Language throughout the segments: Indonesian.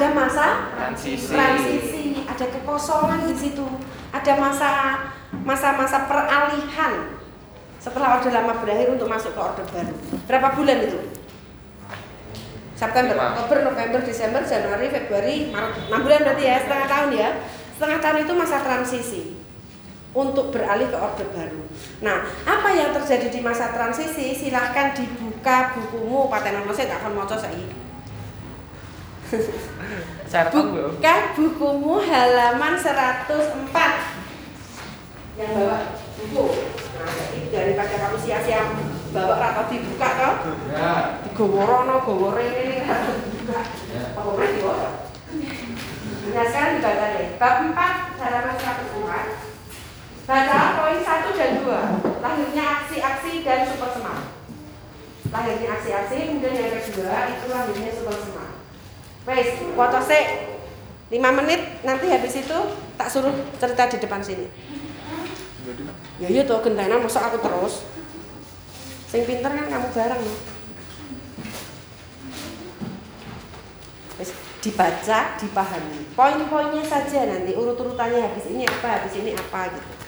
ada masa transisi. transisi, ada kekosongan di situ, ada masa masa-masa peralihan setelah orde lama berakhir untuk masuk ke orde baru. Berapa bulan itu? September. Oktober, November, Desember, Januari, Februari, Maret. 6 bulan berarti ya, setengah tahun ya. Setengah tahun itu masa transisi untuk beralih ke orde baru. Nah, apa yang terjadi di masa transisi? Silahkan dibuka bukumu Patenono saya tak akan mau saya. Buka bukumu halaman 104 yang bawa buku. Nah, jadi daripada kamu sia-sia bawa atau dibuka toh, Ya. digoworono, gowore ini harus dibuka. Apa boleh dibawa? Nah, sekarang dibaca deh. Bab 4 halaman 104. Baca poin 1 dan 2. Lahirnya aksi-aksi dan super semar. Lahirnya aksi-aksi, kemudian yang kedua itu lahirnya super semar. Wes, foto sik. 5 menit nanti habis itu tak suruh cerita di depan sini. Ya iya tuh gendana masa aku terus. Sing pinter kan kamu bareng loh. Wes, dibaca, dipahami. Poin-poinnya saja nanti urut-urutannya habis ini apa, habis ini apa gitu.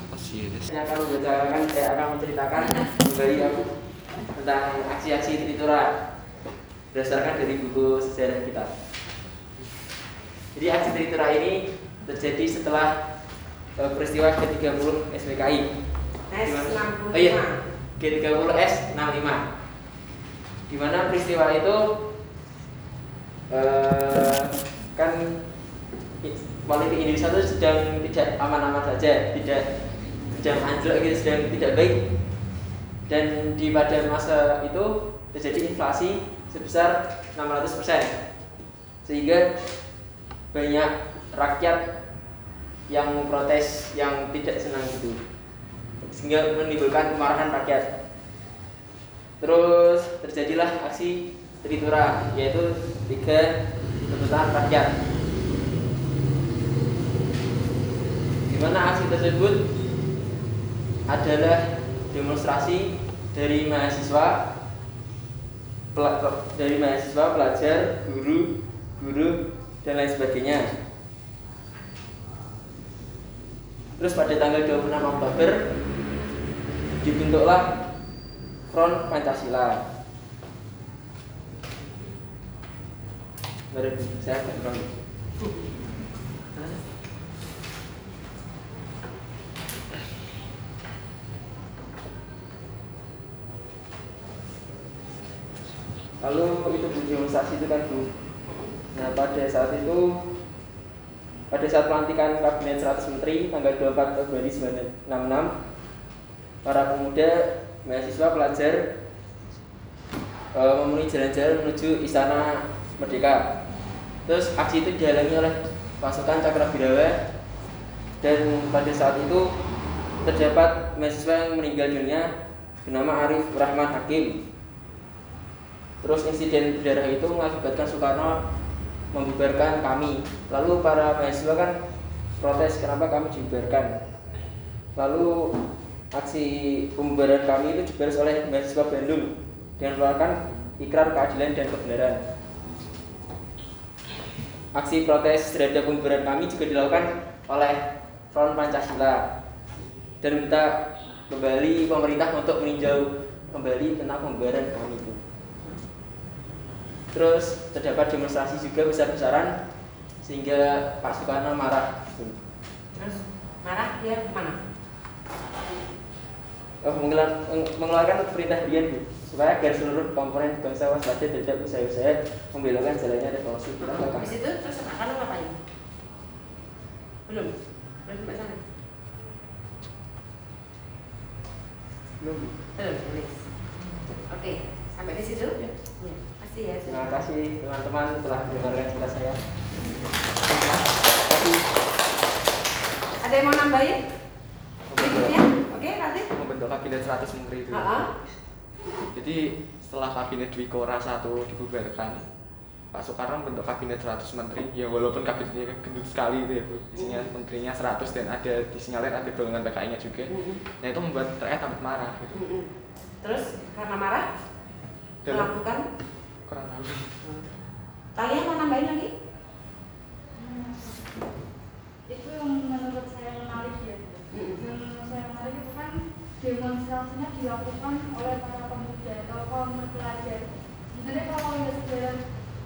Apa sih ya? Saya akan membacakan, saya akan menceritakan kembali aku tentang aksi-aksi Tritura berdasarkan dari buku sejarah kita. Jadi aksi Tritura ini terjadi setelah eh, peristiwa G30 SPKI. S65. Oh iya, G30 S65. Di mana peristiwa itu eh, kan politik Indonesia itu sedang tidak aman-aman saja, tidak sedang anjlok gitu, sedang tidak baik. Dan di pada masa itu terjadi inflasi sebesar 600%. Sehingga banyak rakyat yang protes yang tidak senang gitu sehingga menimbulkan kemarahan rakyat. Terus terjadilah aksi Tritura yaitu tiga tuntutan rakyat. Di mana aksi tersebut adalah demonstrasi dari mahasiswa dari mahasiswa, pelajar, guru, guru dan lain sebagainya. Terus pada tanggal 26 Oktober dibentuklah Front Pancasila. Saya background. Lalu itu Bu demonstrasi itu kan Bu. Nah pada saat itu pada saat pelantikan Kabinet 100 Menteri tanggal 24 Februari 1966 para pemuda, mahasiswa, pelajar uh, memenuhi jalan-jalan menuju Istana Merdeka. Terus aksi itu dihalangi oleh pasukan Cakrabirawa dan pada saat itu terdapat mahasiswa yang meninggal dunia bernama Arif Rahman Hakim. Terus insiden berdarah itu mengakibatkan Soekarno membubarkan kami. Lalu para mahasiswa kan protes kenapa kami dibubarkan. Lalu aksi pembubaran kami itu dibalas oleh mahasiswa Bandung dengan mengeluarkan ikrar keadilan dan kebenaran. Aksi protes terhadap pembubaran kami juga dilakukan oleh Front Pancasila dan minta kembali pemerintah untuk meninjau kembali tentang pembubaran kami. Terus terdapat demonstrasi juga besar-besaran sehingga Pak Soekarno marah. Terus marah dia ke mana? Oh, mengeluarkan perintah Dian Bu, supaya agar seluruh komponen bangsa waspada terhadap usaha-usaha membelokkan jalannya revolusi kita Hmm. Habis itu terus akan ngapain? Belum. Belum sampai sana. Belum. Belum. Oke, sampai di situ. Ya. Ya, ya. Terima kasih teman-teman telah mendengarkan cerita saya. Ada yang mau nambahin? Berikutnya? Oke, nanti. Membentuk kabinet 100 menteri itu. Heeh. Jadi setelah kabinet Dwi Kora 1 dibubarkan, Pak Soekarno membentuk kabinet 100 menteri ya walaupun kabinetnya gendut sekali itu ya Bu. Isinya menterinya 100 dan ada disinyalir ada golongan PKI-nya juga. Mm-mm. Nah itu membuat rakyat amat marah gitu. Mm-mm. Terus karena marah melakukan kurang tahu. kalian mau nambahin lagi? itu yang menurut saya menarik ya. Yang menurut saya menarik itu kan demonstrasinya dilakukan oleh para pemuda atau kaum terpelajar sebenarnya kalau lihat sejarah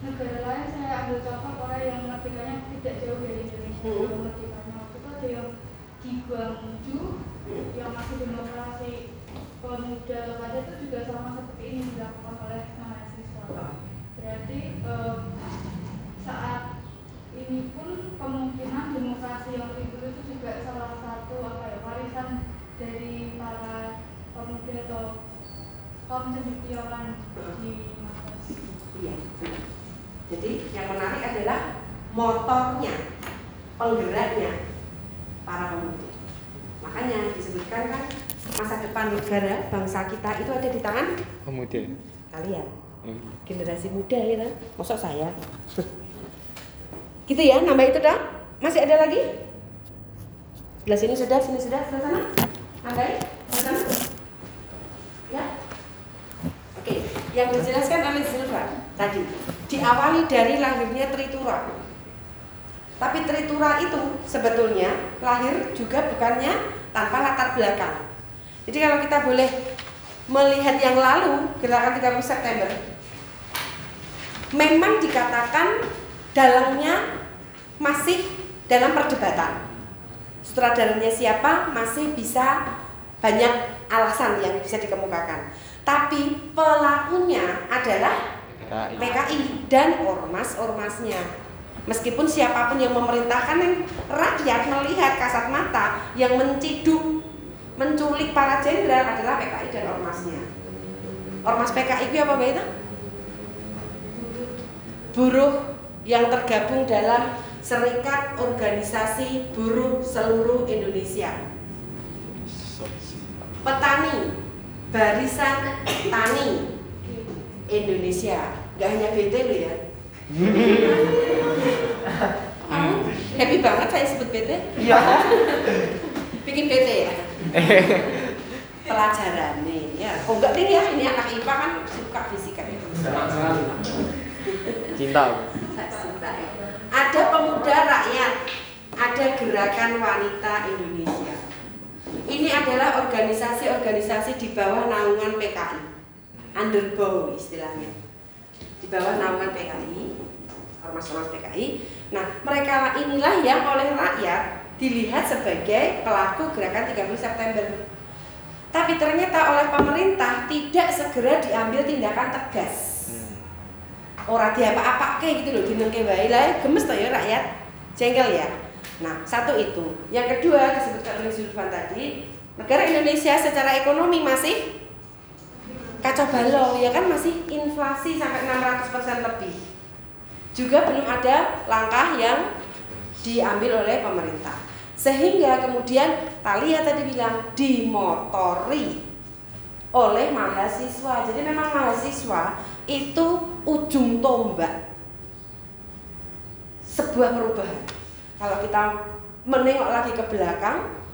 negara lain saya ambil contoh Korea yang merdekanya tidak jauh dari Indonesia yang merdekanya waktu itu ada yang di Gwangju yang masih demokrasi pemuda pada itu juga sama seperti ini dilakukan oleh mahasiswa berarti eh, saat ini pun kemungkinan demokrasi yang timbul itu juga salah satu apa ya warisan dari para pemuda atau kaum cendekiawan di masa Iya. Jadi yang menarik adalah motornya, penggeraknya para pemuda. Makanya disebutkan kan masa depan negara bangsa kita itu ada di tangan Kemudian. kalian Hmm. generasi muda ya kan masa saya? Gitu ya nambah itu dah. Masih ada lagi? Sebelah sini sudah sini sudah sebelah sana. Nambahin sebelah sana. Ya. Oke yang dijelaskan oleh Silva tadi diawali dari lahirnya Tritura. Tapi Tritura itu sebetulnya lahir juga bukannya tanpa latar belakang. Jadi kalau kita boleh melihat yang lalu gerakan 30 September memang dikatakan dalangnya masih dalam perdebatan. Sutradaranya siapa masih bisa banyak alasan yang bisa dikemukakan. Tapi pelakunya adalah PKI. PKI dan ormas-ormasnya. Meskipun siapa pun yang memerintahkan yang rakyat melihat kasat mata yang menciduk, menculik para jenderal adalah PKI dan ormasnya. Ormas PKI itu apa Ita? Buruh yang tergabung dalam Serikat Organisasi Buruh Seluruh Indonesia. Petani, Barisan Tani Indonesia. Gak hanya BT loh ya. Kamu happy banget saya sebut BT? Iya. Bikin BT ya? Pelajaran nih ya. Oh enggak deh ya, ini anak IPA kan suka fisika itu. Sekali. Cinta. Ya. Ada pemuda rakyat, ada gerakan wanita Indonesia. Ini adalah organisasi-organisasi di bawah naungan PKI, underbow istilahnya, di bawah naungan PKI, ormas-ormas PKI. Nah, mereka inilah yang oleh rakyat dilihat sebagai pelaku gerakan 30 September. Tapi ternyata oleh pemerintah tidak segera diambil tindakan tegas. Ora diapa-apa kayak gitu loh dinengke wae. Lah gemes toh ya rakyat? Jengkel ya? Nah satu itu. Yang kedua disebutkan oleh Zulfan tadi negara Indonesia secara ekonomi masih kacau balau ya kan? Masih inflasi sampai 600% lebih. Juga belum ada langkah yang diambil oleh pemerintah. Sehingga kemudian Talia tadi bilang dimotori oleh mahasiswa. Jadi memang mahasiswa itu ujung tombak sebuah perubahan. Kalau kita menengok lagi ke belakang,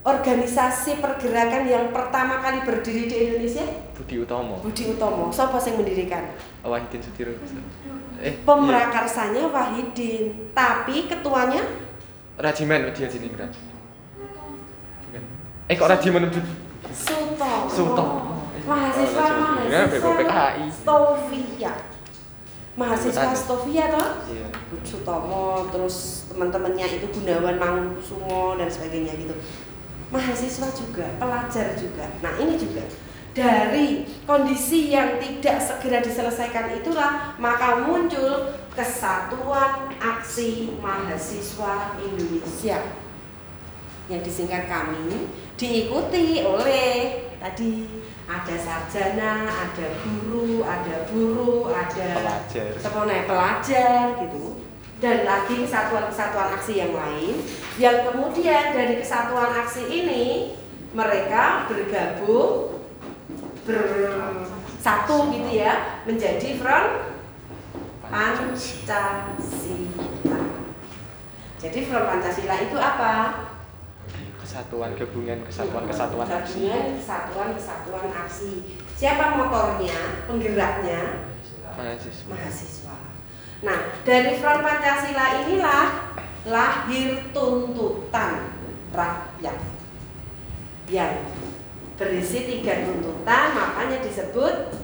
organisasi pergerakan yang pertama kali berdiri di Indonesia Budi Utomo Budi Utomo siapa yang mendirikan Wahidin Sudiro eh pemrakarsanya Wahidin tapi ketuanya iya. Rajiman sini Bukan. eh kok Rajiman Budi Sutomo Sutomo. mahasiswa Oh, Rajiman. Ya, mahasiswa BPKI. Stovia mahasiswa. Stovia toh iya Sutomo terus teman-temannya itu Gunawan Mangunkusumo dan sebagainya gitu mahasiswa juga pelajar juga nah ini juga dari kondisi yang tidak segera diselesaikan itulah maka muncul kesatuan aksi mahasiswa Indonesia yang disingkat kami diikuti oleh tadi ada sarjana, ada guru, ada buruh, ada Pelajar. semuanya pelajar gitu dan lagi kesatuan-kesatuan aksi yang lain yang kemudian dari kesatuan aksi ini mereka bergabung bersatu gitu ya menjadi front Pancasila. Jadi front Pancasila itu apa? Kesatuan gabungan kesatuan kesatuan aksi Gabungan kesatuan kesatuan aksi. Siapa motornya, penggeraknya? mahasiswa mahasiswa. Nah, dari Front Pancasila inilah lahir tuntutan rakyat yang berisi tiga tuntutan, makanya disebut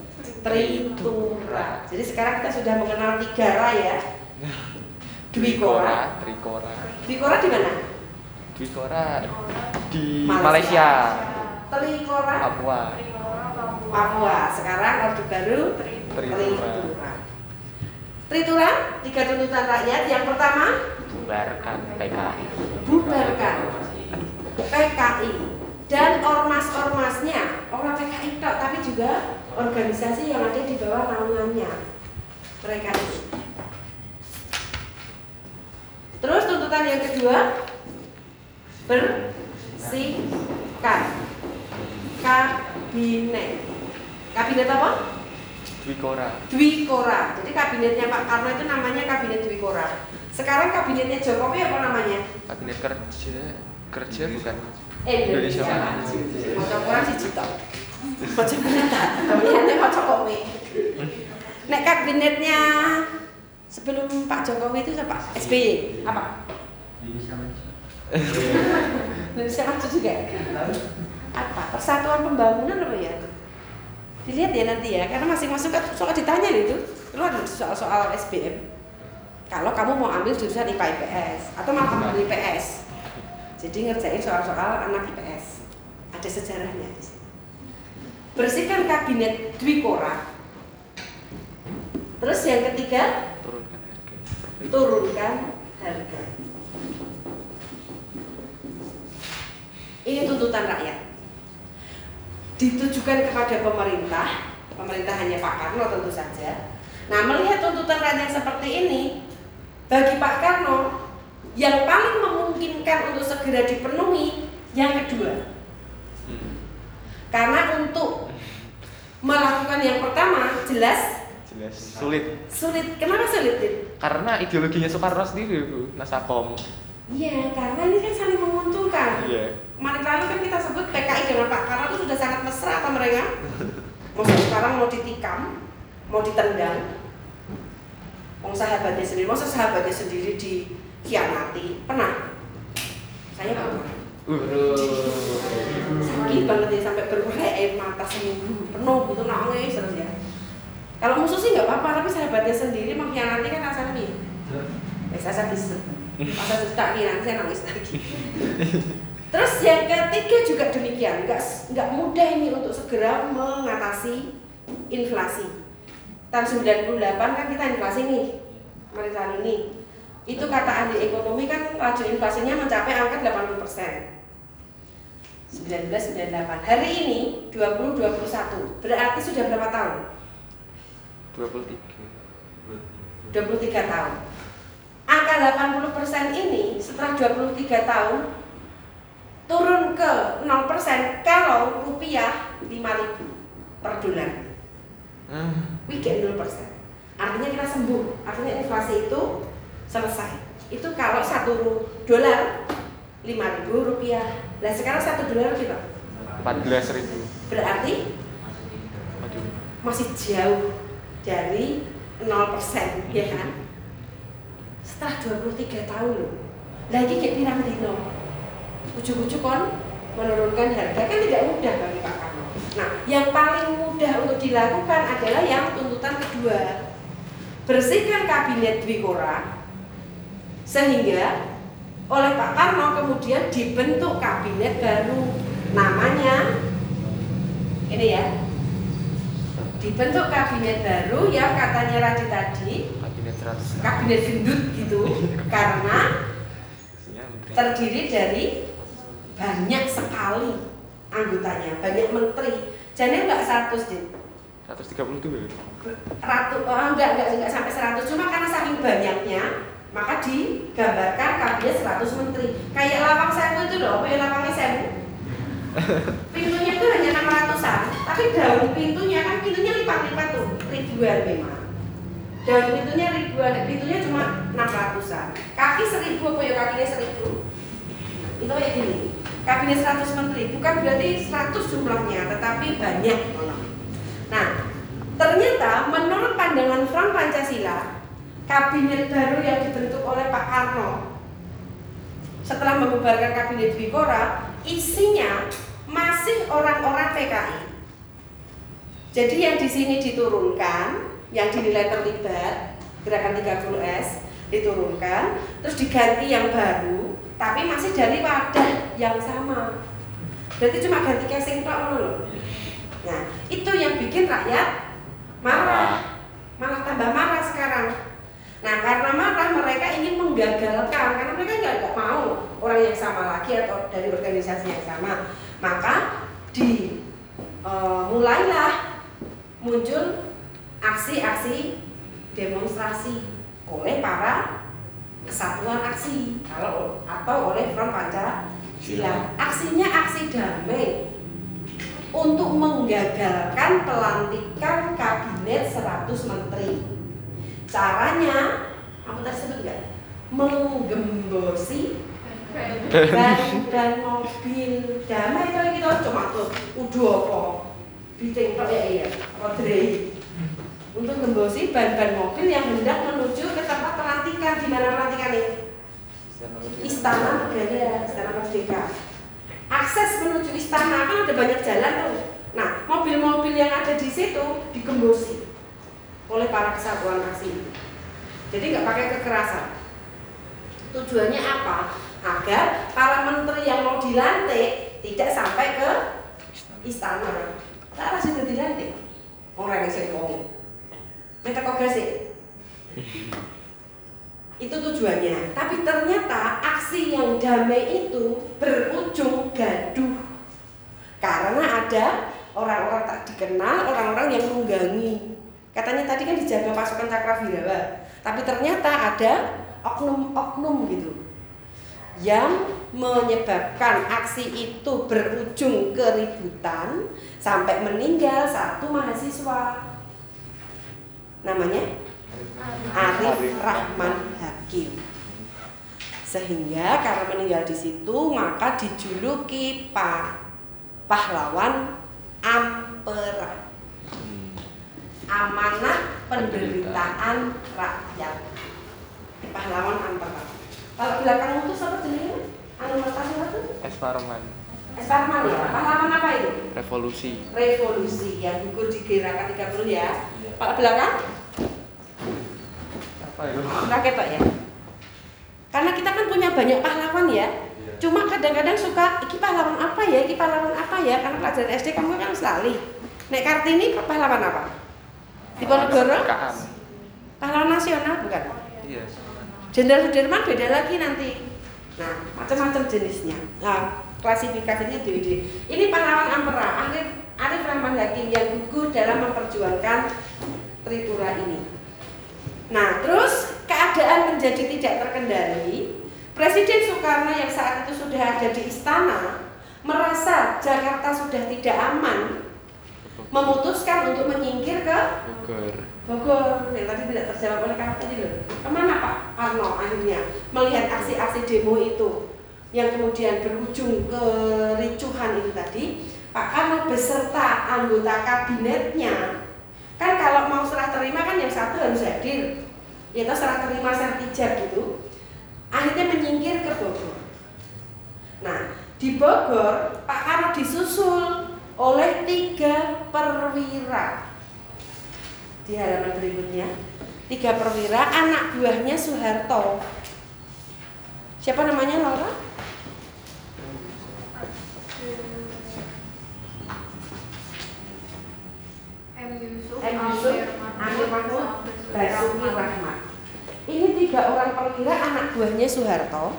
Tritura. Jadi sekarang kita sudah mengenal tiga ra ya. Dwikora. Trikora Dwikora di mana? Dwikora di Malaysia. Malaysia Trikora Papua Papua. Sekarang Orde Baru Tritura. Tritura. Tritura, tiga tuntutan rakyat. Yang pertama, bubarkan PKI bubarkan PKI dan ormas-ormasnya orang PKI tok tapi juga organisasi yang ada di bawah naungannya mereka itu terus tuntutan yang kedua bersihkan kabinet kabinet apa? Dwikora Dwikora jadi kabinetnya Pak Karno itu namanya kabinet Dwikora sekarang kabinetnya Jokowi apa namanya? kabinet kerja kerja bukan Indonesia Indonesia Maju. Maca kurang siji tok. Maca berita. Pemilihannya maca komik. Nek kabinetnya sebelum Pak Jokowi itu siapa? SBY. Apa? Indonesia Maju juga. Apa? Persatuan Pembangunan apa ya? Dilihat ya nanti ya, karena masing-masing kan soal ditanya itu. Lu ada soal-soal SBM. Kalau kamu mau ambil jurusan IPA IPS atau malah ambil IPS, jadi ngerjain soal-soal anak IPS. Ada sejarahnya di sini. Bersihkan kabinet Dwikora. Terus yang ketiga, turunkan harga turunkan harga. Ini tuntutan rakyat. Ditujukan kepada pemerintah, pemerintah hanya Pak Karno tentu saja. Nah, melihat tuntutan rakyat yang seperti ini, bagi Pak Karno yang paling memungkinkan untuk segera dipenuhi yang kedua. Karena untuk melakukan yang pertama jelas jelas sulit sulit. Kenapa sulit? Dit? karena ideologinya Soekarno sendiri bu Nasakom Iya, karena ini kan saling menguntungkan. iya Kemarin lalu kan kita sebut PKI dengan Pak Karno itu sudah sangat mesra apa mereka? Maksudnya sekarang mau ditikam, mau ditendang. Mau sahabatnya sendiri, masa sahabatnya sendiri dikhianati? Pernah? Saya pernah. Sakit banget ya sampai berurai air mata seminggu penuh gitu nangis terus ya. Kalau musuh sih nggak apa-apa, tapi sahabatnya sendiri mengkhianati kan rasanya nih. Ya saya sadis. Masa cerita nih nanti saya nangis lagi. Terus yang ketiga juga demikian, nggak nggak mudah ini untuk segera mengatasi inflasi. Tahun 98 kan kita inflasi nih, kemarin tahun ini. Itu kata ahli ekonomi kan laju inflasinya mencapai angka 80 persen. 1998. Hari ini 2021. Berarti sudah berapa tahun? 23 23 tahun. Angka 80% ini setelah 23 tahun turun ke 0% kalau rupiah 5000 per dolar. Hmm. We get 0%. Artinya kita sembuh. Artinya inflasi itu selesai. Itu kalau satu dolar 5000 rupiah. Nah sekarang satu dolar kita 14 ribu berarti Aduh masih jauh dari 0% ya kan setelah 23 tahun loh lagi kayak pirang dino? Ujuk-ujuk kon menurunkan harga. Kan tidak mudah bagi Pak Karno. Nah yang paling mudah untuk dilakukan adalah yang tuntutan kedua. Bersihkan kabinet Dwikora sehingga oleh Pak Karno kemudian dibentuk kabinet baru. Namanya ini ya dibentuk kabinet baru yang katanya Radit tadi 100 kabinet gendut gitu karena terdiri dari banyak sekali anggotanya banyak menteri. Jadi nggak 100 Dit. 132 ratu oh, enggak, enggak enggak sampai 100 cuma karena saking banyaknya maka digambarkan kabinet 100 menteri. Kayak lapang sewu itu loh apa ya lapangnya sewu. Pintunya itu hanya 600an tapi daun pintunya kan pintunya lipat-lipat tuh ribuan memang daun pintunya ribuan pintunya cuma 600an kaki seribu apa ya? Kakinya seribu. Itu kayak gini. Kabinet 100 menteri. Bukan berarti 100 jumlahnya tetapi banyak. Nah ternyata menurut pandangan Front Pancasila kabinet baru yang dibentuk oleh Pak Karno setelah membubarkan kabinet Bikora isinya masih orang-orang PKI jadi yang di sini diturunkan yang dinilai terlibat gerakan 30S diturunkan. Terus diganti yang baru tapi masih dari wadah yang sama. Berarti cuma ganti casing tok loh nah itu yang bikin rakyat marah. Malah tambah marah sekarang. Nah karena marah mereka ingin menggagalkan. Karena mereka nggak mau orang yang sama lagi atau dari organisasi yang sama. Maka di eh, mulailah muncul aksi-aksi demonstrasi oleh para kesatuan aksi kalau atau oleh Front Pancasila. Aksinya aksi damai untuk menggagalkan pelantikan kabinet 100 menteri. Caranya, kamu tadi sebut nggak? Menggembosi ban dan mobil damai kalau kita cuma tuh udah apa biting ya iya apa drei untuk gembosi ban-ban mobil yang hendak menuju ke tempat pelantikan di mana pelantikan ini Istana Negara, Istana Merdeka. Akses menuju istana kan ada banyak jalan tuh. Nah, mobil-mobil yang ada di situ digembosi oleh para kesatuan aksi. Jadi nggak pakai kekerasan. Tujuannya apa? Agar para menteri yang mau dilantik tidak sampai ke istana. Lara sudah dilantik. Orang yang saya ngomong. Kok itu tujuannya. Tapi ternyata aksi yang damai itu berujung gaduh. Karena ada orang-orang tak dikenal, orang-orang yang menunggangi. Katanya tadi kan dijaga pasukan Cakrawirawa. Tapi ternyata ada oknum-oknum gitu yang menyebabkan aksi itu berujung keributan sampai meninggal satu mahasiswa namanya Arif Rahman Hakim. Sehingga karena meninggal di situ maka dijuluki Pak pahlawan Ampera. Amanat penderitaan rakyat. Pahlawan Ampera. Kalau belakang itu siapa jenenge? Anu itu? Es Parman Es Parman ya. Pahlawan apa itu? revolusi Revolusi yang gugur di gerakan 30 ya. Pak belakang Rakyat Pak ya. Karena kita kan punya banyak pahlawan ya. Cuma kadang-kadang suka iki pahlawan apa ya, iki pahlawan apa ya? Karena pelajaran SD kamu kan selalu. Nek Kartini pahlawan apa? Di Ponorogo? Pahlawan nasional bukan? iya Jenderal Sudirman beda lagi nanti. Nah, macam-macam jenisnya. Nah, klasifikasinya DWD. Ini pahlawan Ampera, Arif, Arif Rahman Hakim yang gugur dalam memperjuangkan Tritura ini. Nah, terus keadaan menjadi tidak terkendali. Presiden Soekarno yang saat itu sudah ada di istana merasa Jakarta sudah tidak aman, memutuskan untuk menyingkir ke Bogor. Bogor yang tadi tidak terjawab oleh kamu tadi loh. Ke mana Pak Arno akhirnya melihat aksi-aksi demo itu yang kemudian berujung kericuhan itu tadi? Pak Karno beserta anggota kabinetnya kan kalau mau serah terima kan yang satu harus hadir. Yaitu serah terima sertijab gitu. Akhirnya menyingkir ke Bogor. Nah di Bogor Pak Karno disusul oleh tiga perwira. Di halaman berikutnya tiga perwira anak buahnya Soeharto. Siapa namanya Laura? M Yusuf, M. Yusuf, Amir Mahmud, Basuki Rahmat. Ini tiga orang perwira anak buahnya Soeharto.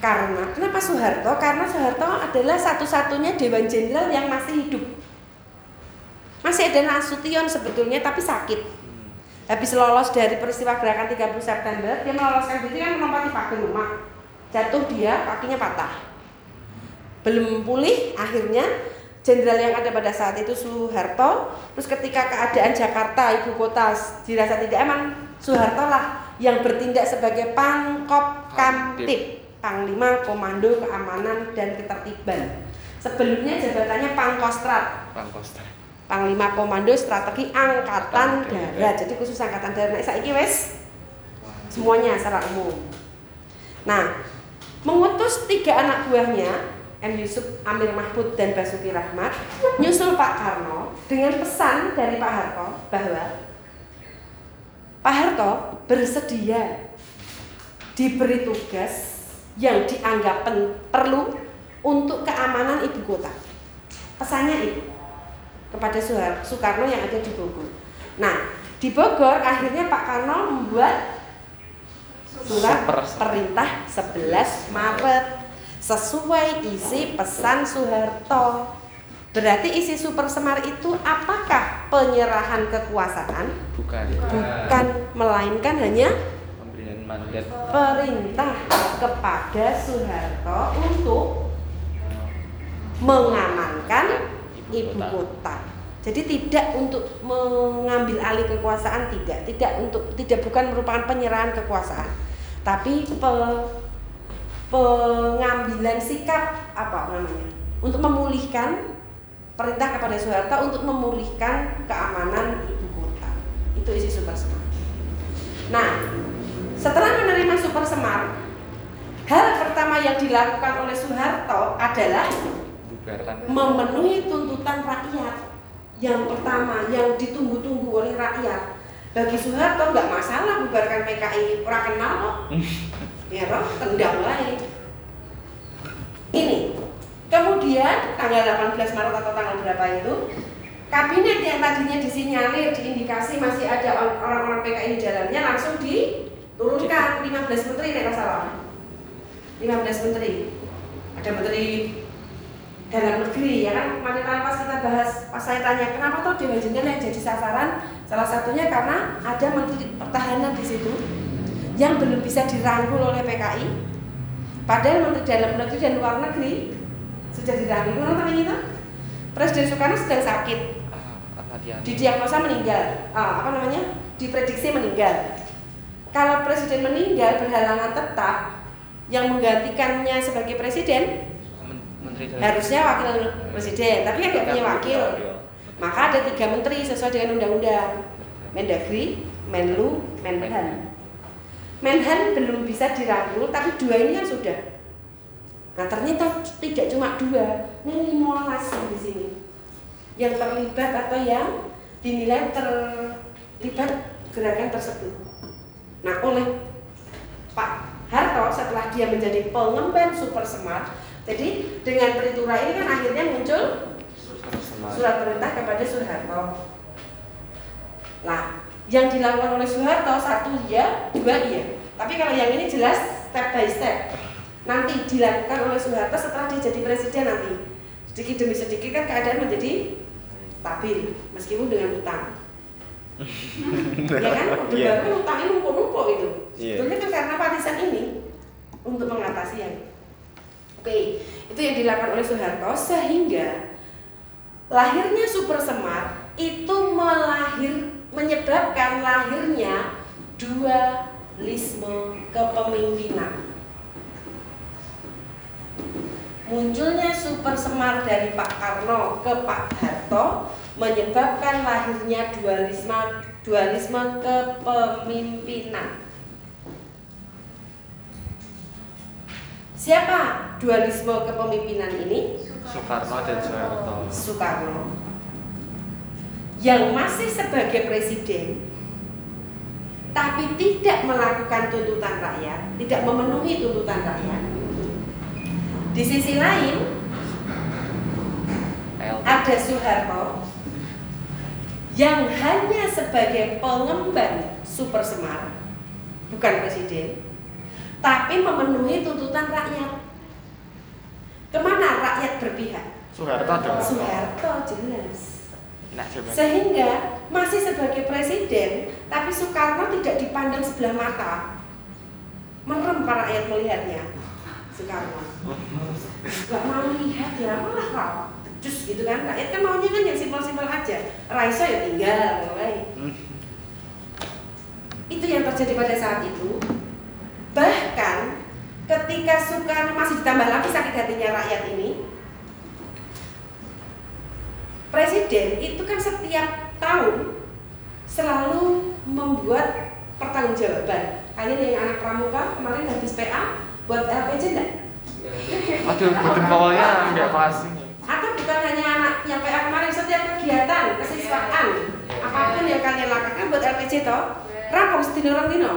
Karena kenapa Soeharto? Karena Soeharto adalah satu-satunya dewan jenderal yang masih hidup. Masih ada Nasution sebetulnya tapi sakit. Habis lolos dari peristiwa gerakan 30 September, dia meloloskan diri kan menempati pagar rumah. Jatuh dia, kakinya patah. Belum pulih, akhirnya jenderal yang ada pada saat itu Soeharto. Terus ketika keadaan Jakarta ibu kota dirasa tidak aman, Soeharto lah yang bertindak sebagai pangkop kamtip, panglima komando keamanan dan ketertiban. Sebelumnya jabatannya Pangkostrat, Pangkostrat. Panglima Komando Strategi Angkatan Darat. Jadi khusus Angkatan Darat. Nek saiki wis semuanya secara umum. Nah, mengutus tiga anak buahnya M. Yusuf, Amir Mahmud, dan Basuki Rahmat nyusul Pak Karno dengan pesan dari Pak Harto bahwa Pak Harto bersedia diberi tugas yang dianggap pen- perlu untuk keamanan ibu kota. Pesannya itu kepada Soekarno yang ada di Bogor. Nah, di Bogor akhirnya Pak Karno membuat surat perintah 11 Maret sesuai isi pesan Soeharto. Berarti isi Super Semar itu apakah penyerahan kekuasaan? Bukan. Bukan, melainkan hanya Pemberian mandat. perintah kepada Soeharto untuk mengamankan ibu kota. Jadi tidak untuk mengambil alih kekuasaan tidak, tidak untuk tidak bukan merupakan penyerahan kekuasaan, tapi pe- pengambilan sikap apa namanya untuk memulihkan perintah kepada Soeharto untuk memulihkan keamanan ibu kota. Itu isi Super Semar. Nah, setelah menerima Super Semar, hal pertama yang dilakukan oleh Soeharto adalah memenuhi tuntutan rakyat. Yang pertama, yang ditunggu-tunggu oleh rakyat. Bagi Soeharto nggak masalah bubarkan PKI, orang kenal kok. toh, tendang lain. Ini. Kemudian tanggal 18 Maret atau tanggal berapa itu? Kabinet yang tadinya disinyalir, diindikasi masih ada orang-orang PKI di dalamnya langsung diturunkan 15 menteri nek salah. 15 menteri. Ada menteri dalam negeri ya kan kemarin pas kita bahas pas saya tanya kenapa tuh Dewan Jenderal yang jadi sasaran salah satunya karena ada menteri pertahanan di situ yang belum bisa dirangkul oleh PKI padahal menteri dalam negeri dan luar negeri sudah dirangkul nonton ini tuh Presiden Soekarno sedang sakit. Ah, didiagnosa meninggal. Ah, apa namanya? Diprediksi meninggal. Kalau presiden meninggal berhalangan tetap yang menggantikannya sebagai presiden Menteri harusnya wakil presiden. Tapi kan nggak punya wakil. Maka ada tiga menteri sesuai dengan undang-undang. Mendagri, Menlu, Menhan Menhan belum bisa dirangkul tapi dua ini kan sudah nah ternyata tidak cuma dua ini limolas di sini yang terlibat atau yang dinilai terlibat gerakan tersebut nah oleh Pak Harto setelah dia menjadi pengemban super smart jadi dengan peritura ini kan akhirnya muncul surat perintah kepada Soeharto. Nah, yang dilakukan oleh Soeharto satu iya, dua iya. Tapi kalau yang ini jelas step by step. nanti dilakukan oleh Soeharto setelah dia jadi presiden nanti sedikit demi sedikit kan keadaan menjadi stabil meskipun dengan utang ya kan udah Iya. baru utangnya numpuk-numpuk itu Iya. sebetulnya kan karena warisan ini untuk mengatasi yang oke itu yang dilakukan oleh Soeharto sehingga lahirnya Super Semar itu melahir menyebabkan lahirnya dualisme kepemimpinan munculnya Super Semar dari Pak Karno ke Pak Harto menyebabkan lahirnya dualisme dualisme kepemimpinan. Siapa dualisme kepemimpinan ini? Soekarno dan Soeharto Soekarno. Yang masih sebagai presiden tapi tidak melakukan tuntutan rakyat, tidak memenuhi tuntutan rakyat. Di sisi lain, ada Soeharto yang hanya sebagai pengemban Super Semar, bukan presiden, tapi memenuhi tuntutan rakyat. Ke mana rakyat berpihak? Soeharto dong Soeharto jelas. Sehingga masih sebagai presiden, tapi Soekarno tidak dipandang sebelah mata. Merem para rakyat melihatnya. Soekarno. Gak mau lihat ya, malah kau. Jus gitu kan, rakyat kan maunya kan yang simpel-simpel aja. Raiso ya tinggal, mulai. Itu yang terjadi pada saat itu. Bahkan ketika Soekarno masih ditambah lagi sakit hatinya rakyat ini, presiden itu kan setiap tahun selalu membuat pertanggungjawaban. Kalian yang anak pramuka kemarin habis PA buat LPJ enggak? aduh budem pokoknya nggak kelas ini Atau bukan hanya anak yang PA kemarin setiap kegiatan kesiswaan apa pun yang kalian lakukan buat LPJ toh? Rampung sedina orang dino.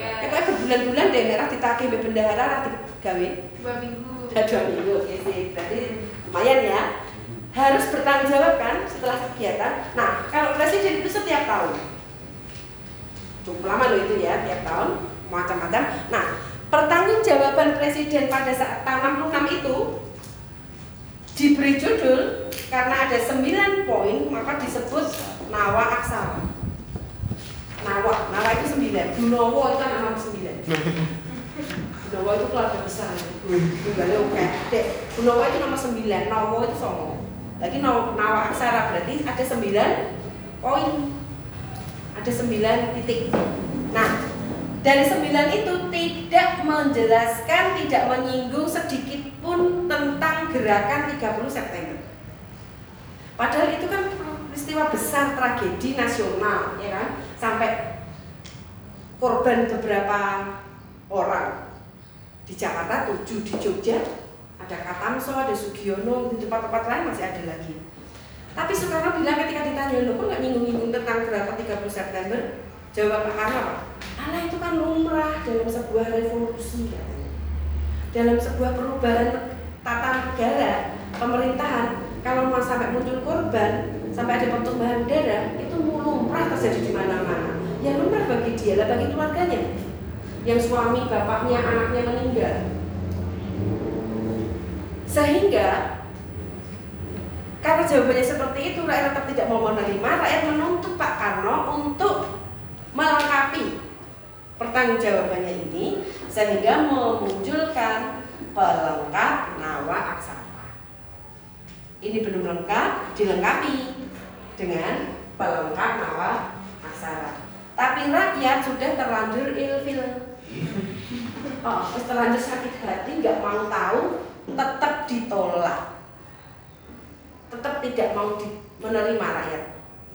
Kita berbulan-bulan deh merah ditagih bendahara ra digawe. dua minggu Ya, dua minggu, oke sih. Berarti lumayan ya. Harus bertanggung jawab kan setelah kegiatan. Nah, kalau presiden itu setiap tahun. Cukup lama loh itu ya, tiap tahun macam-macam. Nah, pertanggungjawaban presiden pada saat tahun 66 itu diberi judul karena ada 9 poin maka disebut Nawa Aksara. Nawa, Nawa itu 9. Gunowo itu anak nomor 9. Gunowo itu keluarga besar. Tunggalnya oke. Gunowo itu nomor 9, Nowo itu songo. Lagi Nawa Aksara berarti ada 9 poin. Ada 9 titik. Nah, dari 9 itu tidak menjelaskan, tidak menyinggung sedikit pun tentang gerakan 30 September. Padahal itu kan peristiwa besar tragedi nasional, ya kan? Sampai korban beberapa orang di Jakarta, tujuh di Jogja, ada Katamso, ada Sugiono, di tempat-tempat lain masih ada lagi. Tapi Soekarno bilang ketika ditanya, lo kok nggak nyinggung-nyinggung tentang gerakan 30 September? Jawab Pak Karno apa? Alah itu kan lumrah dalam sebuah revolusi katanya. Dalam sebuah perubahan tata negara, pemerintahan, kalau mau sampai muncul korban, sampai ada pertumbuhan darah, itu lumrah terjadi di mana-mana. Yang lumrah bagi dia lah bagi keluarganya. Yang suami, bapaknya, anaknya meninggal. Sehingga karena jawabannya seperti itu, rakyat tetap tidak mau menerima, rakyat menuntut Pak Karno untuk melengkapi pertanggungjawabannya ini sehingga memunculkan pelengkap nawa aksara. Ini belum lengkap, dilengkapi dengan pelengkap nawa aksara. Tapi rakyat sudah terlanjur ilfil. Oh, terus terlanjur sakit hati, nggak mau tahu, tetap ditolak. Tetap tidak mau di- menerima rakyat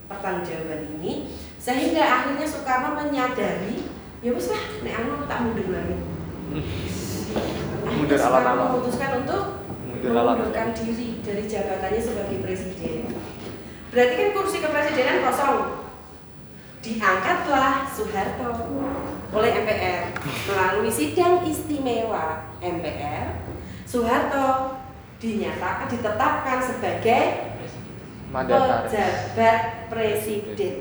pertanggungjawaban ini sehingga akhirnya Soekarno menyadari ya wis lah nek anu tak mundur lagi. Mundur Soekarno memutuskan untuk Mundur mengundurkan diri dari jabatannya sebagai presiden. Berarti kan kursi kepresidenan kosong. Diangkatlah Soeharto oleh MPR melalui sidang istimewa MPR Soeharto dinyatakan ditetapkan sebagai pejabat presiden.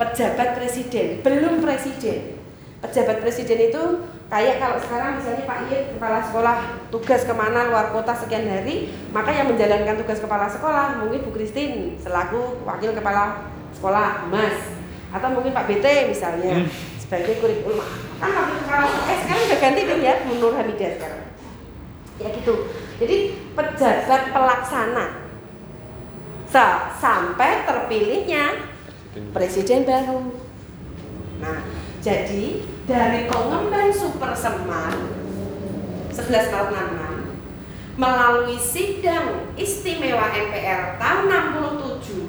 Pejabat presiden belum presiden. Pejabat presiden itu kayak kalau sekarang misalnya Pak Yid kepala sekolah tugas ke mana luar kota sekian hari maka yang menjalankan tugas kepala sekolah mungkin Bu Christine selaku wakil kepala sekolah Mas. Atau mungkin Pak BT misalnya sebagai kurikulum. Kan wakil kepala eh sekarang udah ganti kan ya Bu Nur Hamidah sekarang ya gitu. Jadi pejabat pelaksana. Sa- sampai terpilihnya presiden. Baru. Nah, jadi dari pengemban super semar 11 Maret 66 melalui sidang istimewa MPR tahun 67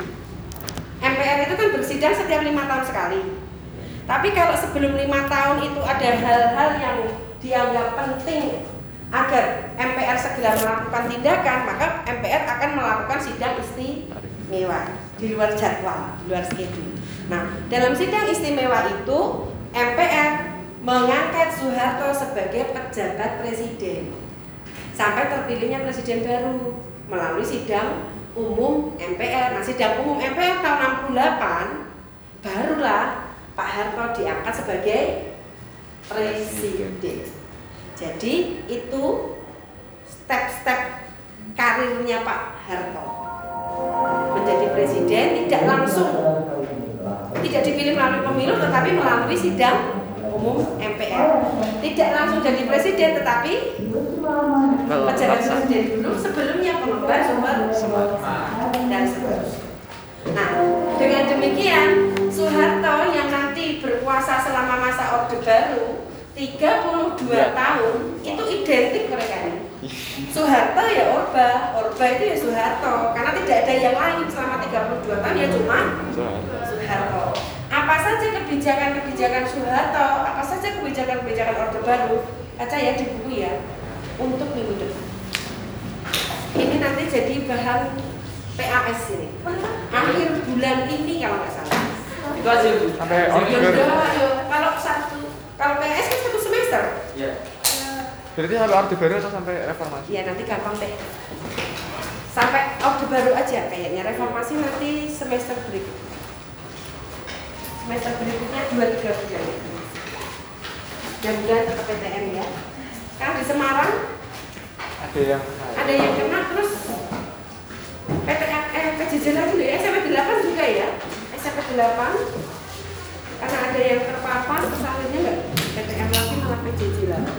MPR itu kan bersidang setiap lima tahun sekali. Tapi kalau sebelum lima tahun itu ada hal-hal yang dianggap penting agar MPR segera melakukan tindakan maka MPR akan melakukan sidang istimewa di luar jadwal, di luar schedule. Nah, dalam sidang istimewa itu MPR mengangkat Soeharto sebagai pejabat presiden sampai terpilihnya presiden baru melalui sidang umum MPR. Nah, sidang umum MPR tahun 68 barulah Pak Harto diangkat sebagai presiden. Jadi itu step-step karirnya Pak Harto. Menjadi presiden tidak langsung. Tidak dipilih melalui pemilu tetapi melalui sidang umum MPR tidak langsung jadi presiden tetapi pejabat presiden dulu sebelumnya pengemban sumber dan seterusnya. Nah, dengan demikian Soeharto yang nanti berkuasa selama masa Orde Baru 32 tahun itu identik mereka ini. Soeharto ya Orba, Orba itu ya Soeharto karena tidak ada yang lain selama 32 tahun ya cuma Soeharto. Apa saja kebijakan-kebijakan Soeharto, apa saja kebijakan-kebijakan Orde Baru, baca ya di buku ya untuk minggu depan. Ini nanti jadi bahan PAS ini. Akhir bulan ini kalau nggak salah. Itu aja. Sampai Ya. Kalau satu, kalau PAS kan satu semester. Ya. Berarti sampai Orde Baru atau sampai reformasi? Ya nanti gampang deh. Sampai Orde Baru aja kayaknya reformasi nanti semester berikutnya. Semester berikutnya dua tiga bulan. Mudah-mudahan tetap PTN ya. Sekarang di Semarang Ada yang ada yang kena terus PTN eh PJJ lagi loh ya SMP 8 juga ya SMP 8 karena ada yang terpapar terus akhirnya enggak PTN lagi malah PJJ lagi